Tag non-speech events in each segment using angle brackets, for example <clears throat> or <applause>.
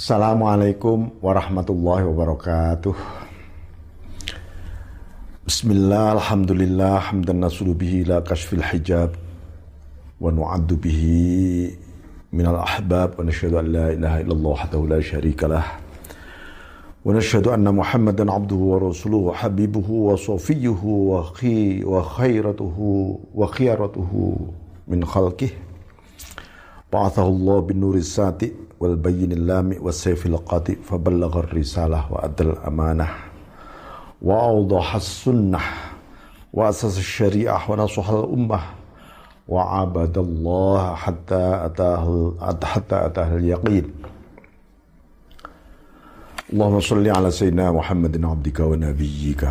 Assalamualaikum warahmatullahi wabarakatuh. Bismillah, alhamdulillah, hamdan nasulu bihi la kashfil hijab wa nu'addu bihi minal ahbab wa nashhadu an la ilaha illallah wahdahu la syarika lah wa nashhadu anna muhammadan abduhu wa rasuluhu habibuhu wa safiyuhu wa khi wa khairatuhu wa khiyaratuhu min khalqih ba'athahu Allah bin nuri sati was sayfil qati faballagha risalah wa adal amanah وأوضح السنة وأسس الشريعة ونصح الأمة. وعبد الله حتى أتاه حتى أتاه اليقين. اللهم صل على سيدنا محمد عبدك ونبيك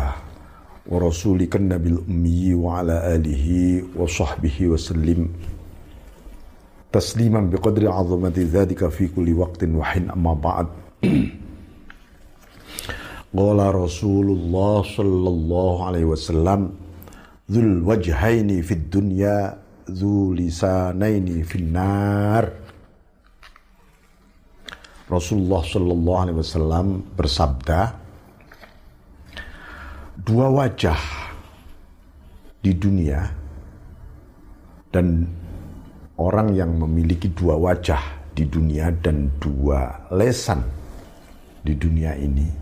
ورسولك النبي الأمي وعلى آله وصحبه وسلم. tasliman biqadri azamati dzalika fi kulli waqtin wa hin amma ba'd Qala Rasulullah sallallahu alaihi wasallam dzul wajhaini fid dunya dzul lisanaini fin nar Rasulullah sallallahu alaihi wasallam bersabda dua wajah di dunia dan orang yang memiliki dua wajah di dunia dan dua lesan di dunia ini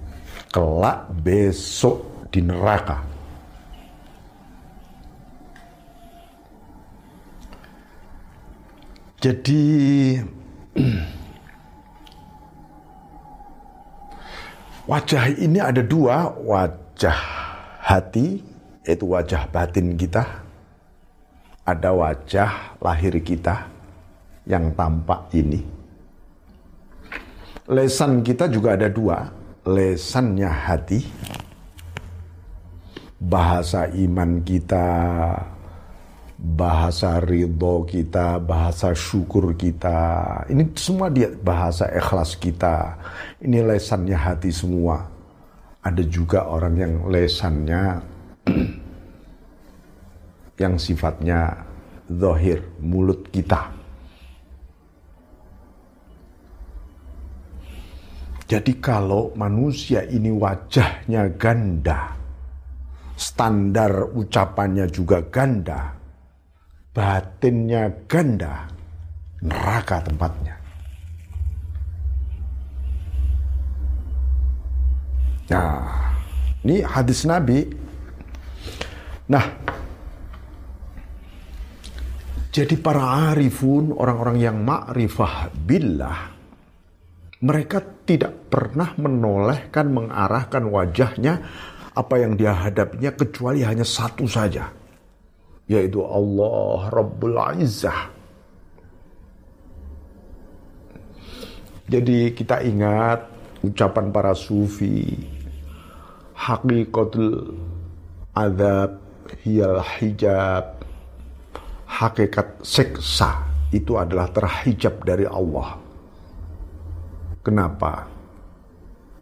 kelak besok di neraka. Jadi <clears throat> wajah ini ada dua, wajah hati yaitu wajah batin kita, ada wajah lahir kita yang tampak ini. Lesan kita juga ada dua, lesannya hati, bahasa iman kita, bahasa ridho kita, bahasa syukur kita. Ini semua dia bahasa ikhlas kita. Ini lesannya hati semua. Ada juga orang yang lesannya <clears throat> yang sifatnya zahir, mulut kita. Jadi kalau manusia ini wajahnya ganda, standar ucapannya juga ganda, batinnya ganda, neraka tempatnya. Nah, ini hadis Nabi. Nah, jadi para arifun, orang-orang yang ma'rifah billah, mereka tidak pernah menolehkan, mengarahkan wajahnya apa yang dia hadapinya kecuali hanya satu saja. Yaitu Allah Rabbul Izzah. Jadi kita ingat ucapan para sufi. Hakikatul azab hiyal hijab Hakikat seksa itu adalah terhijab dari Allah Kenapa?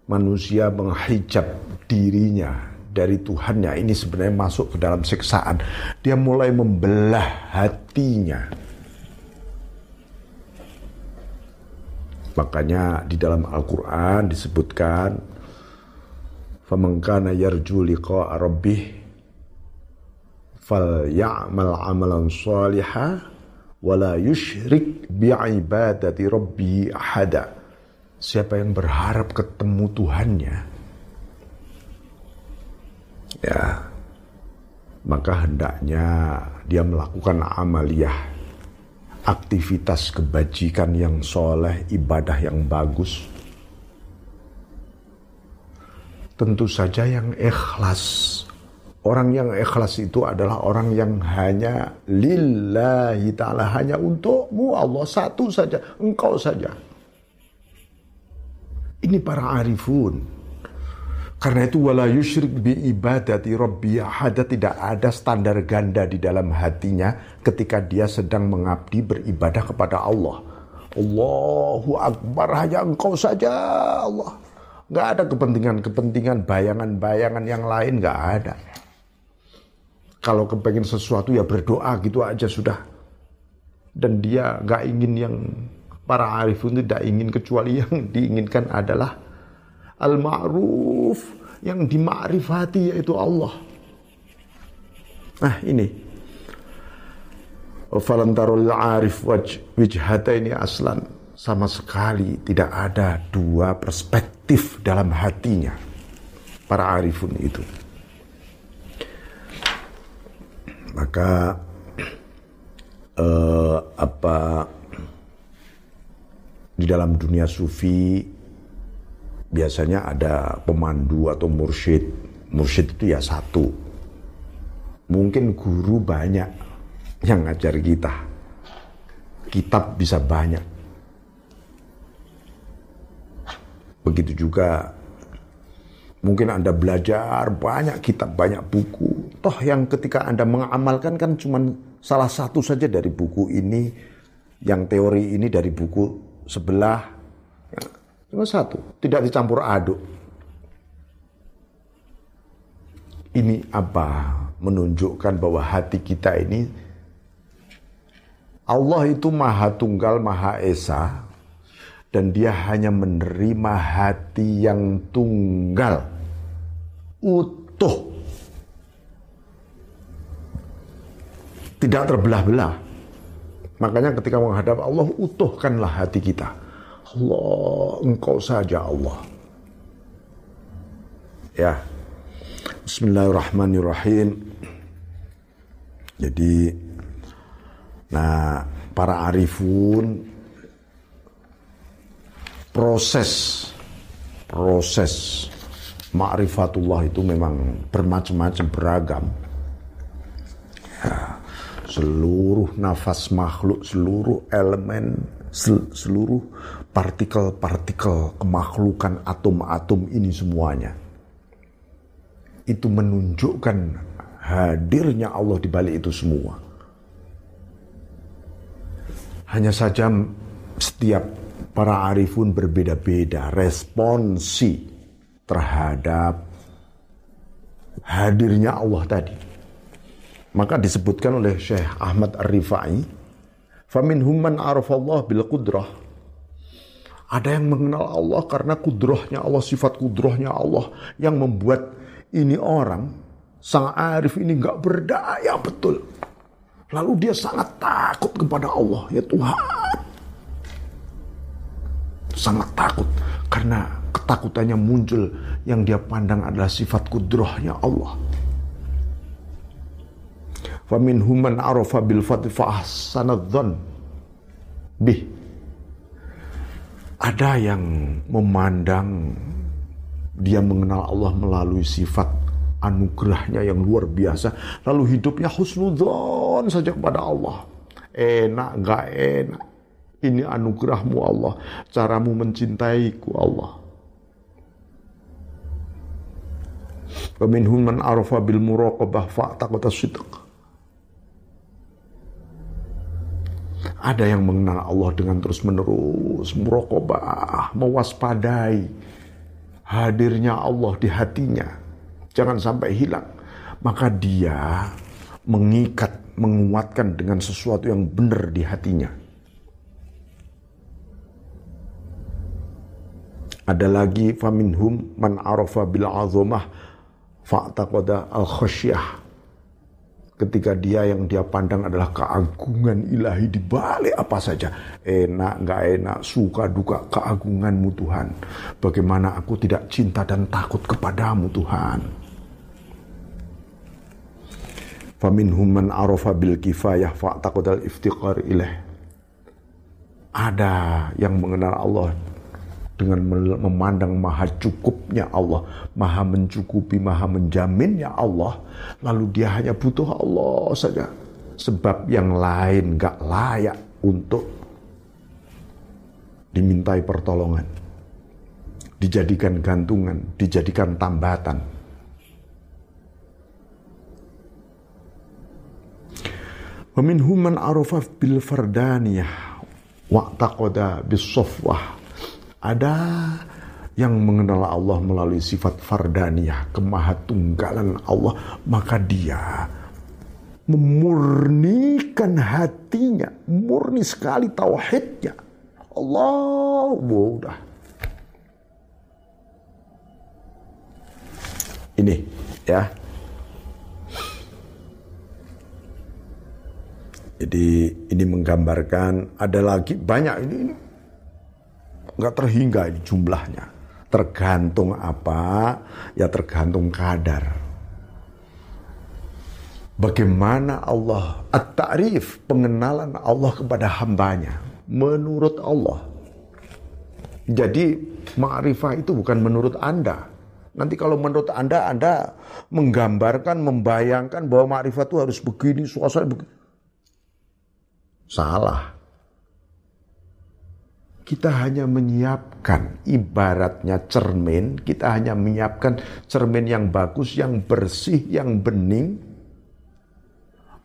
Manusia menghijab dirinya dari Tuhannya ini sebenarnya masuk ke dalam siksaan. Dia mulai membelah hatinya. Makanya di dalam Al-Quran disebutkan فَمَنْ يَرْجُو لِقَاءَ رَبِّهِ fal ya'mal amalan salihah wala yushrik bi'ibadati rabbi ahada. Siapa yang berharap ketemu Tuhannya, ya, maka hendaknya dia melakukan amaliyah, aktivitas kebajikan yang soleh, ibadah yang bagus. Tentu saja yang ikhlas Orang yang ikhlas itu adalah orang yang hanya lillahi ta'ala, hanya untukmu Allah satu saja, engkau saja. Ini para arifun. Karena itu wala yusyrik bi ibadati rabbi ahada tidak ada standar ganda di dalam hatinya ketika dia sedang mengabdi beribadah kepada Allah. Allahu Akbar hanya engkau saja Allah. Gak ada kepentingan-kepentingan, bayangan-bayangan yang lain gak ada. Kalau kepengen sesuatu ya berdoa gitu aja sudah. Dan dia gak ingin yang Para arifun tidak ingin kecuali yang <laughs> diinginkan adalah al-ma'ruf yang dimakrifati yaitu Allah. Nah ini. Falantarul arif waj ini aslan. Sama sekali tidak ada dua perspektif dalam hatinya. Para arifun itu. Maka uh, apa di dalam dunia sufi biasanya ada pemandu atau mursyid. Mursyid itu ya satu. Mungkin guru banyak yang ngajar kita. Kitab bisa banyak. Begitu juga mungkin Anda belajar banyak kitab, banyak buku. Toh yang ketika Anda mengamalkan kan cuma salah satu saja dari buku ini, yang teori ini dari buku sebelah. Cuma satu, tidak dicampur aduk. Ini apa? Menunjukkan bahwa hati kita ini Allah itu maha tunggal, maha esa, dan dia hanya menerima hati yang tunggal, utuh, tidak terbelah-belah. Makanya ketika menghadap Allah, utuhkanlah hati kita. Allah, engkau saja Allah. Ya. Bismillahirrahmanirrahim. Jadi, nah para arifun proses proses ma'rifatullah itu memang bermacam-macam beragam. Ya seluruh nafas makhluk, seluruh elemen, seluruh partikel-partikel kemakhlukan atom-atom ini semuanya. Itu menunjukkan hadirnya Allah di balik itu semua. Hanya saja setiap para arifun berbeda-beda responsi terhadap hadirnya Allah tadi. Maka disebutkan oleh Syekh Ahmad Ar-Rifai, "Faminhum man arafallah bil qudrah." Ada yang mengenal Allah karena kudrohnya Allah, sifat kudrohnya Allah yang membuat ini orang, sang arif ini nggak berdaya betul. Lalu dia sangat takut kepada Allah, ya Tuhan. Sangat takut karena ketakutannya muncul yang dia pandang adalah sifat kudrohnya Allah. Famin human arafa bil fatih sanadzon bih. Ada yang memandang dia mengenal Allah melalui sifat anugerahnya yang luar biasa. Lalu hidupnya husnudzon saja kepada Allah. Enak gak enak. Ini anugerahmu Allah. Caramu mencintaiku Allah. Waminhum man arafa bil muraqabah fa'taqata sidq. Ada yang mengenal Allah dengan terus-menerus merokobah, mewaspadai hadirnya Allah di hatinya. Jangan sampai hilang. Maka dia mengikat, menguatkan dengan sesuatu yang benar di hatinya. Ada lagi faminhum man arafa bil azamah fa'taqada al khasyah ketika dia yang dia pandang adalah keagungan ilahi di balik apa saja. Enak nggak enak suka duka keagunganmu Tuhan. Bagaimana aku tidak cinta dan takut kepadamu Tuhan? Faminhum man arafa bil kifayah fa'taqadal iftiqar ilaih. Ada yang mengenal Allah dengan memandang maha cukupnya Allah, maha mencukupi, maha menjaminnya Allah, lalu dia hanya butuh Allah saja. Sebab yang lain gak layak untuk dimintai pertolongan, dijadikan gantungan, dijadikan tambatan. Waminhum man arafa bil fardaniyah wa'taqada bis ada yang mengenal Allah melalui sifat fardaniyah, kemahatunggalan Allah, maka dia memurnikan hatinya, murni sekali tauhidnya. Allah, udah. Ini ya. Jadi ini menggambarkan ada lagi banyak ini, ini nggak terhingga ini jumlahnya. Tergantung apa? Ya tergantung kadar. Bagaimana Allah at-ta'rif pengenalan Allah kepada hambanya menurut Allah. Jadi ma'rifah itu bukan menurut Anda. Nanti kalau menurut Anda, Anda menggambarkan, membayangkan bahwa ma'rifat itu harus begini, suasana begini. Salah. Kita hanya menyiapkan ibaratnya cermin, kita hanya menyiapkan cermin yang bagus, yang bersih, yang bening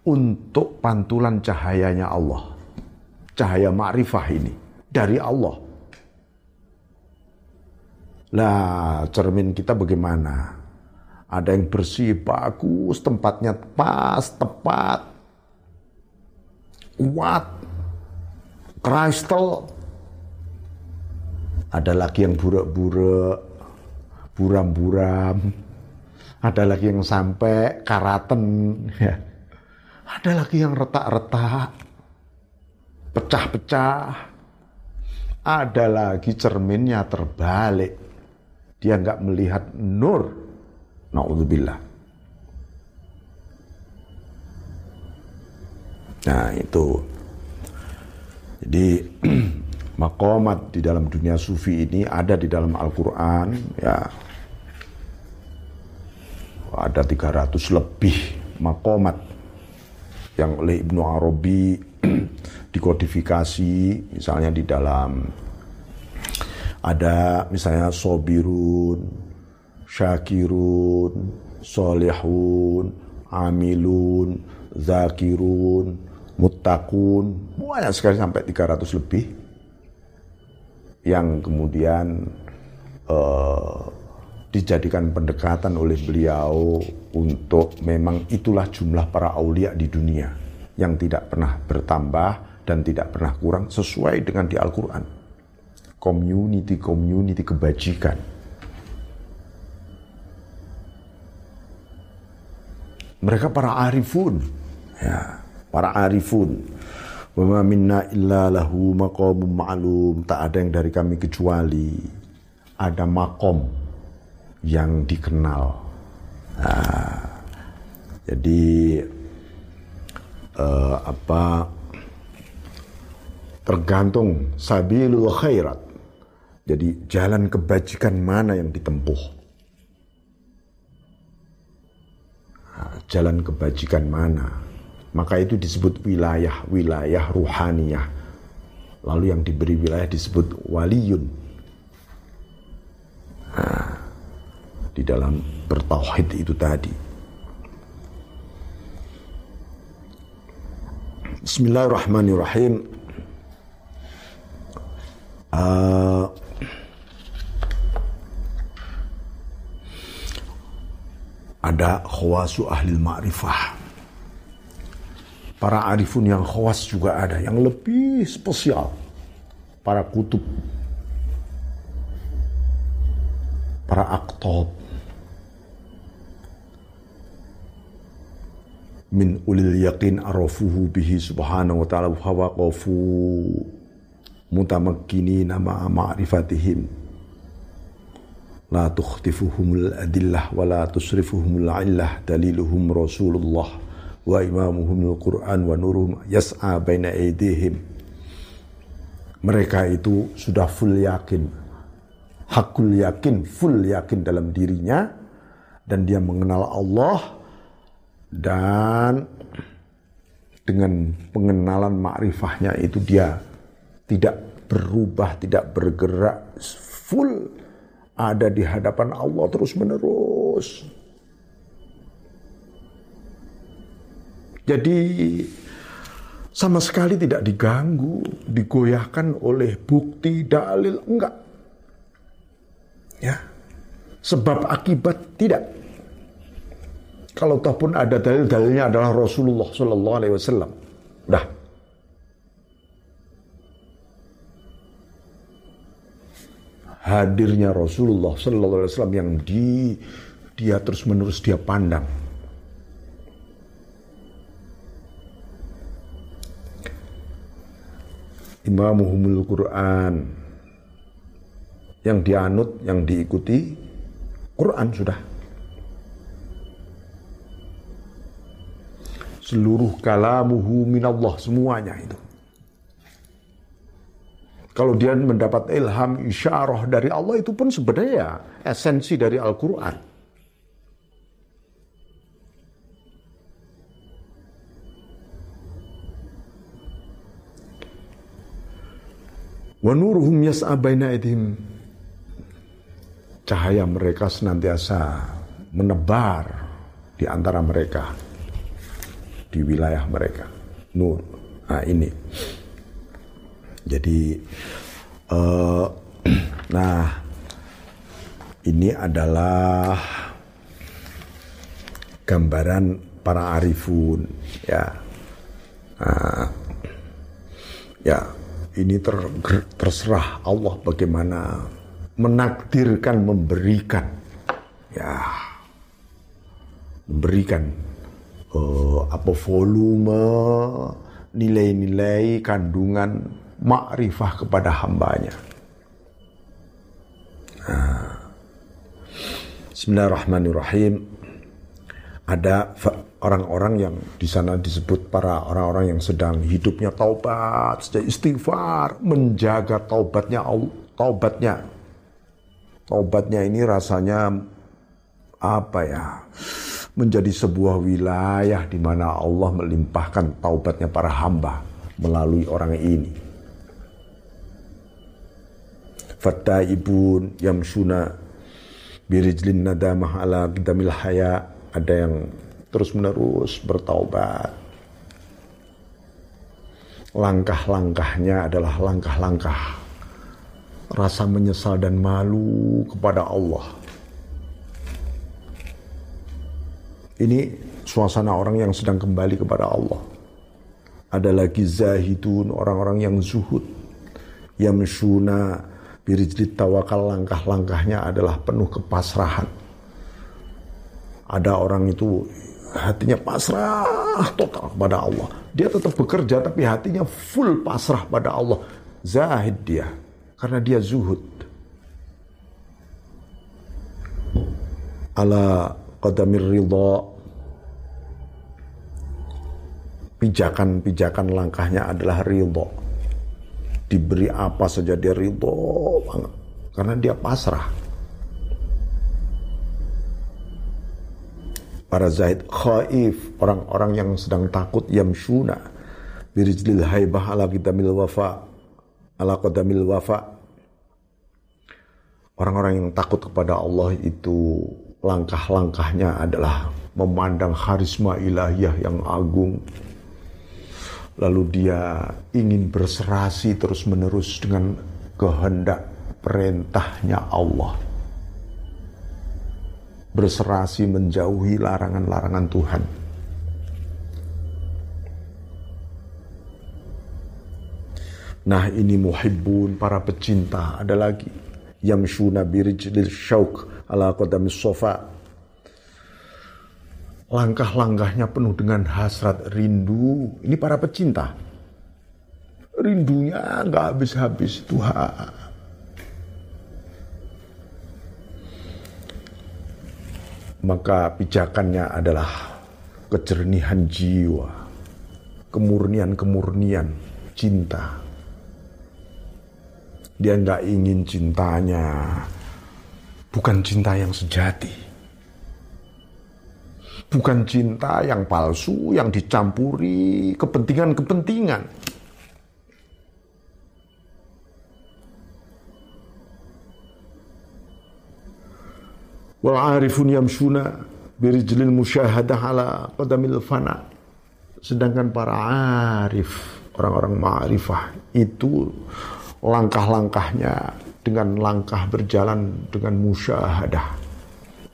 untuk pantulan cahayanya Allah. Cahaya ma'rifah ini dari Allah. Lah cermin kita bagaimana? Ada yang bersih, bagus, tempatnya pas, tepat, kuat, kristal. Ada lagi yang burak-burak, buram-buram. Ada lagi yang sampai karaten. Ya. Ada lagi yang retak-retak, pecah-pecah. Ada lagi cerminnya terbalik. Dia nggak melihat nur. Na'udzubillah. Nah itu. Jadi <clears throat> makomat di dalam dunia sufi ini ada di dalam Al-Quran. Ya, ada 300 lebih makomat yang oleh Ibnu Arabi <clears throat> dikodifikasi misalnya di dalam ada misalnya sobirun, syakirun, solehun, amilun, zakirun, muttaqun, banyak sekali sampai 300 lebih yang kemudian uh, dijadikan pendekatan oleh beliau untuk memang itulah jumlah para aulia di dunia yang tidak pernah bertambah dan tidak pernah kurang sesuai dengan di Al-Quran. Community-community kebajikan. Mereka para arifun. Ya, para arifun. Wa minna illa lahu maqamum ma'lum. Tak ada yang dari kami kecuali ada makom yang dikenal. Nah, jadi uh, apa tergantung sabilul khairat. Jadi jalan kebajikan mana yang ditempuh? Nah, jalan kebajikan mana? Maka itu disebut wilayah, wilayah ruhaniyah. Lalu yang diberi wilayah disebut waliyun. Nah, di dalam bertauhid itu tadi. Bismillahirrahmanirrahim. Uh, ada khawasu ahli ma'rifah. Para arifun yang khawas juga ada, yang lebih spesial. Para kutub, para aktob, min ulil yakin arafuhu bihi subhanahu wa ta'ala fawaqafu mutamakkini nama ma'rifatihim. La tukhtifuhumul adillah wa la tusrifuhumul illah daliluhum rasulullah wa imamuhumul quran wa nuruhum yas'a baina aidihim mereka itu sudah full yakin. Hakul yakin full yakin dalam dirinya. Dan dia mengenal Allah. Dan dengan pengenalan makrifahnya itu dia tidak berubah, tidak bergerak, full ada di hadapan Allah terus menerus. Jadi sama sekali tidak diganggu, digoyahkan oleh bukti, dalil, enggak. Ya. Sebab akibat tidak. Kalau toh pun ada dalil-dalilnya adalah Rasulullah Shallallahu Alaihi Wasallam. Dah. hadirnya Rasulullah Sallallahu Alaihi Wasallam yang di dia terus menerus dia pandang. Imamuhumul Quran yang dianut, yang diikuti Quran sudah. Seluruh kalamuhu minallah semuanya itu. Kalau dia mendapat ilham, isyarah dari Allah itu pun sebenarnya esensi dari Al-Quran. Wa nuruhum yas'a baina Cahaya mereka senantiasa menebar di antara mereka di wilayah mereka. Nur. Nah, ini. Jadi uh, <clears throat> nah ini adalah gambaran para arifun ya. Nah, ya, ini ter, terserah Allah bagaimana menakdirkan memberikan ya memberikan uh, apa volume nilai-nilai kandungan makrifah kepada hambanya. Nah. Bismillahirrahmanirrahim. Ada orang-orang yang di sana disebut para orang-orang yang sedang hidupnya taubat, sejak istighfar, menjaga taubatnya taubatnya. Taubatnya ini rasanya apa ya? Menjadi sebuah wilayah di mana Allah melimpahkan taubatnya para hamba melalui orang ini fattaibun yamsuna birijlin nadamah ala qdamil haya ada yang terus menerus bertaubat. Langkah-langkahnya adalah langkah-langkah rasa menyesal dan malu kepada Allah. Ini suasana orang yang sedang kembali kepada Allah. Ada lagi zahidun orang-orang yang zuhud. Yamsuna Birijlit tawakal langkah-langkahnya adalah penuh kepasrahan. Ada orang itu hatinya pasrah total kepada Allah. Dia tetap bekerja tapi hatinya full pasrah pada Allah. Zahid dia karena dia zuhud. Ala qadamir ridha pijakan-pijakan langkahnya adalah ridho diberi apa saja dia ridho banget karena dia pasrah para zaid khaif orang-orang yang sedang takut yamshuna. Birijlil haibah ala qadamil wafa. Ala qadamil wafa. Orang-orang yang takut kepada Allah itu langkah-langkahnya adalah memandang harisma ilahiyah yang agung. Lalu dia ingin berserasi terus-menerus dengan kehendak perintahnya Allah. Berserasi menjauhi larangan-larangan Tuhan. Nah ini muhibbun para pecinta ada lagi. Yamshuna birijlil syauk ala qadamis sofa langkah-langkahnya penuh dengan hasrat rindu. Ini para pecinta. Rindunya nggak habis-habis Tuhan. Maka pijakannya adalah kejernihan jiwa, kemurnian-kemurnian cinta. Dia nggak ingin cintanya bukan cinta yang sejati Bukan cinta yang palsu, yang dicampuri kepentingan-kepentingan. Wal arifun yamshuna birijlil musyahadah ala qadamil fana. Sedangkan para arif, orang-orang ma'rifah itu langkah-langkahnya dengan langkah berjalan dengan musyahadah.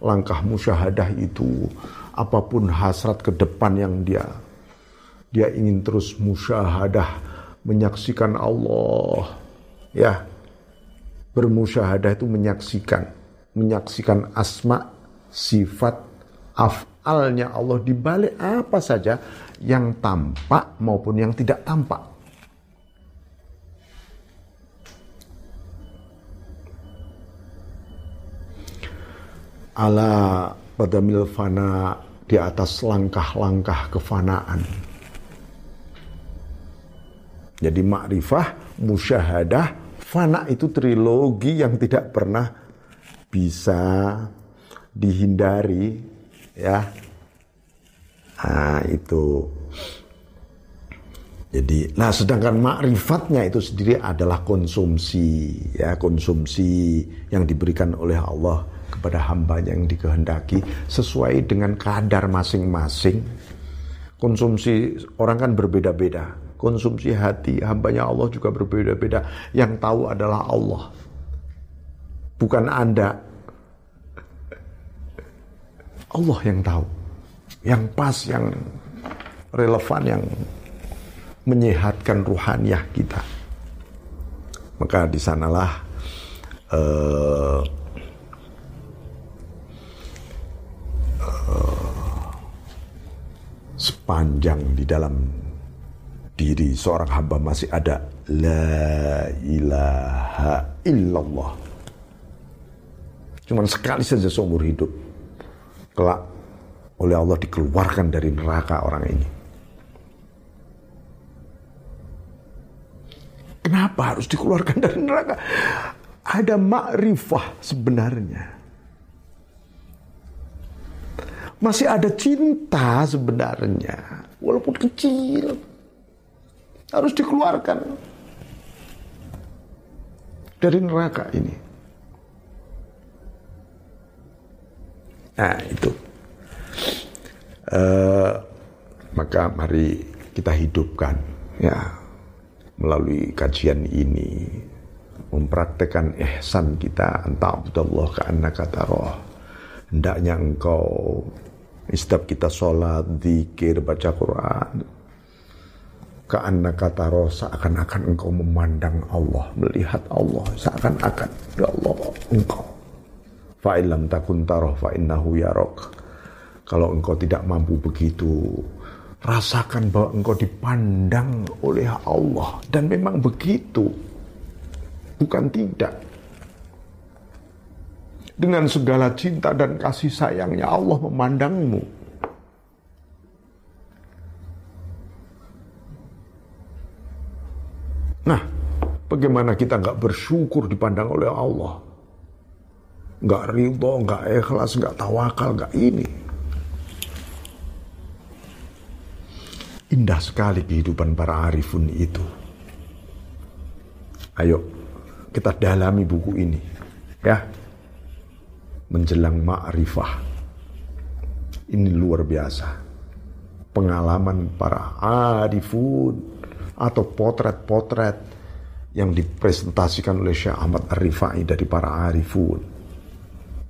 Langkah musyahadah itu apa pun hasrat ke depan yang dia dia ingin terus musyahadah menyaksikan Allah ya Bermusyahadah itu menyaksikan, menyaksikan asma, sifat, afalnya Allah di balik apa saja yang tampak maupun yang tidak tampak. Ala pada milfana di atas langkah-langkah kefanaan. Jadi makrifah, musyahadah, fana itu trilogi yang tidak pernah bisa dihindari ya. Nah, itu. Jadi, nah sedangkan makrifatnya itu sendiri adalah konsumsi, ya konsumsi yang diberikan oleh Allah kepada hambanya yang dikehendaki sesuai dengan kadar masing-masing. Konsumsi orang kan berbeda-beda. Konsumsi hati hambanya Allah juga berbeda-beda. Yang tahu adalah Allah. Bukan Anda. Allah yang tahu. Yang pas, yang relevan, yang menyehatkan ruhaniah kita. Maka di sanalah uh, sepanjang di dalam diri seorang hamba masih ada la ilaha illallah. Cuman sekali saja seumur hidup kelak oleh Allah dikeluarkan dari neraka orang ini. Kenapa harus dikeluarkan dari neraka? Ada makrifah sebenarnya masih ada cinta sebenarnya, walaupun kecil, harus dikeluarkan dari neraka ini. Nah itu, uh, maka mari kita hidupkan ya melalui kajian ini mempraktekkan ihsan kita antara Allah ke anak kata roh hendaknya engkau setiap kita sholat, zikir, baca Quran. kata roh seakan-akan engkau memandang Allah, melihat Allah, seakan-akan ya Allah engkau. Fa'ilam takun taroh fa'innahu yarok. Kalau engkau tidak mampu begitu, rasakan bahwa engkau dipandang oleh Allah. Dan memang begitu. Bukan tidak dengan segala cinta dan kasih sayangnya Allah memandangmu. Nah, bagaimana kita nggak bersyukur dipandang oleh Allah? Nggak ridho, nggak ikhlas, nggak tawakal, nggak ini. Indah sekali kehidupan para arifun itu. Ayo, kita dalami buku ini. Ya, menjelang ma'rifah. Ini luar biasa. Pengalaman para arifun atau potret-potret yang dipresentasikan oleh Syekh Ahmad Ar-Rifai dari para arifun.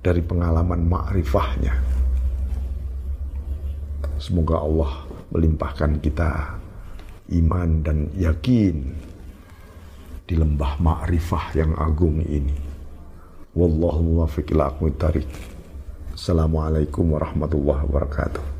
Dari pengalaman ma'rifahnya. Semoga Allah melimpahkan kita iman dan yakin di lembah ma'rifah yang agung ini. Wallahu muwaffiq ila Assalamualaikum warahmatullahi wabarakatuh.